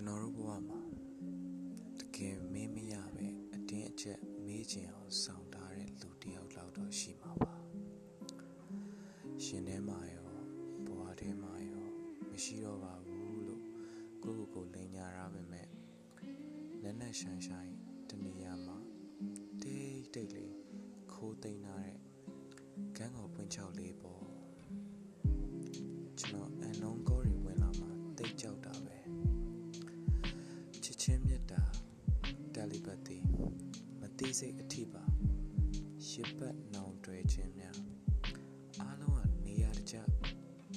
ကျွန်တော်တို့ဘဝမှာတကယ်မင်းမရပဲအတင်းအကျပ်မေးချင်အောင်ဆောင်ထားတဲ့လူတယောက်လောက်တော့ရှိမှာပါရှင်ထဲမှာရောဘဝထဲမှာရောမရှိတော့ပါဘူးလို့ကိုယ့်ကိုယ်ကိုလိန်ညာရပါမယ်လက်နဲ့ဆိုင်ဆိုင်တနေရာမှာတိတ်တိတ်လေးခိုးသိမ်းထားတဲ့ကန်းကောင်ပွင့်ချောက်လေးပေါ့ သိစိတ်အထိပါရှစ်ပတ်နောင်တွဲခြင်းများအားလုံးကနေရာတကျ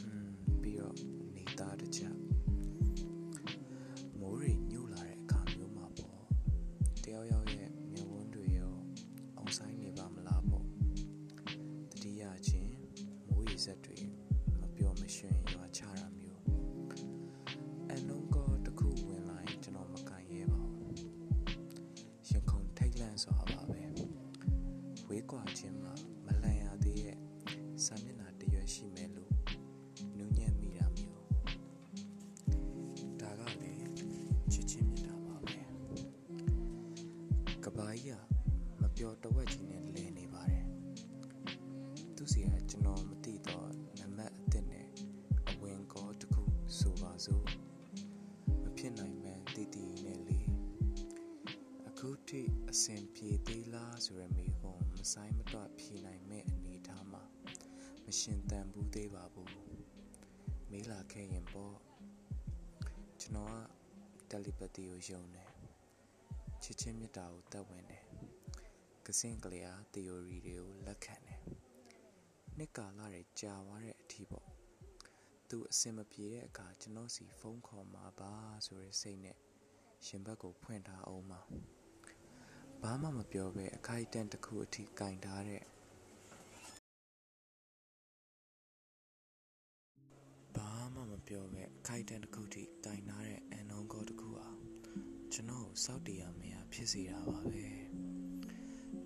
อืมပြီးတော့နေသားတကျမိုးရီညှို့လာတဲ့အခါမျိုးမှာပေါ့တယောက်ယောက်ရဲ့မျက်ဝန်းတွေရောအောင်ဆိုင်နေပါမလားပေါ့တတိယချင်းမိုးရီဆက်တွေ ကွာခြင်းမှာမလန်ရသေးရဲ့စာမျက်နှာတစ်ရွက်ရှိမယ်လို့နူးညံ့မိတာမျိုးဒါကလည်းချစ်ချင်းမြတ်တာပါပဲကဘာကြီးကမပျော်တဝက်ကြီးနဲ့လဲနေပါတယ်သူစီကကျွန်တော်မသိတော့နံပါတ်အစ်စ်နဲ့အဝင်ကောတစ်ခုဆိုပါစို့ အစဉ်ပြေသေးလားဆိုရမိကုံမဆိုင်မတော့ဖြေနိုင်မဲ့အနေထားမှာမရှင်တန်ဘူးသေးပါဘူးမေးလာခဲ့ရင်ပေါ့ကျွန်တော်ကတယ်လီပတ်တီကိုယုံတယ်ချစ်ချင်းမြတ်တာကိုတတ်ဝင်တယ်ကစင်ကလေးအား theory တွေကိုလက်ခံတယ်နှစ်ကာလတွေကြာသွားတဲ့အထိပေါ့သူအစင်မပြေတဲ့အခါကျွန်တော်စီဖုန်းခေါ်มาပါဆိုတဲ့စိတ်နဲ့ရှင်ဘက်ကိုဖွင့်ထားအောင်ပါ ဘာမှမပြောဘဲအခိုက်အတန့်တစ်ခုအထိကင်ထားတဲ့ဘာမှမပြောဘဲအခိုက်အတန့်တစ်ခုအထိကင်ထားတဲ့အန်နုံကောတစ်ခုဟာကျွန်တော်ကိုစောက်တရားမရဖြစ်စေတာပါပဲ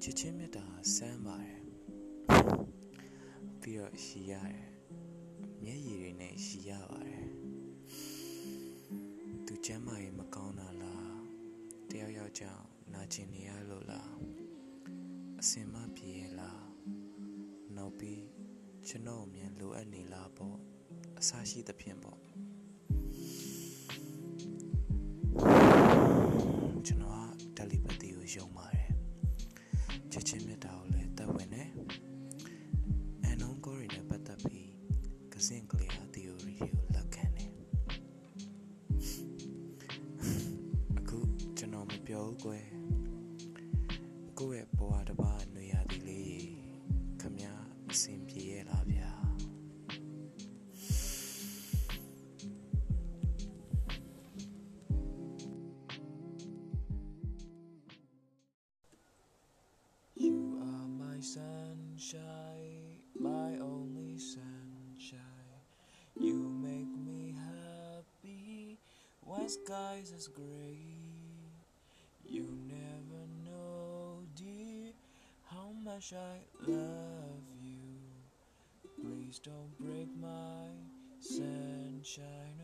ချစ်ချင်းမြတ်တာစမ်းပါတယ်ပြီးတော့ရှီရတယ်မျက်ရည်တွေနဲ့ရှီရပါတယ်သူကျမ်းမာရေးမကောင်းတာလားတယော က်ယောက်ကြောင့်နာကျင်နေရလို့လားအစင်မပြေရလားနောက်ပြီးကျွန်တော်အမြန်လိုအပ်နေလားပေါ့အဆရှိသဖြင့်ပေါ့ ကွယ်ကိုယ့်ရဲ့ဘဝတစ်ပါးအနွေရသည်လေးရေခမည်းအဆင်ပြေရဲ့လားဗျာ You are my sunshine, my only sunshine. You make me happy when skies is gray. you never know, dear, how much I love you. Please don't break my sunshine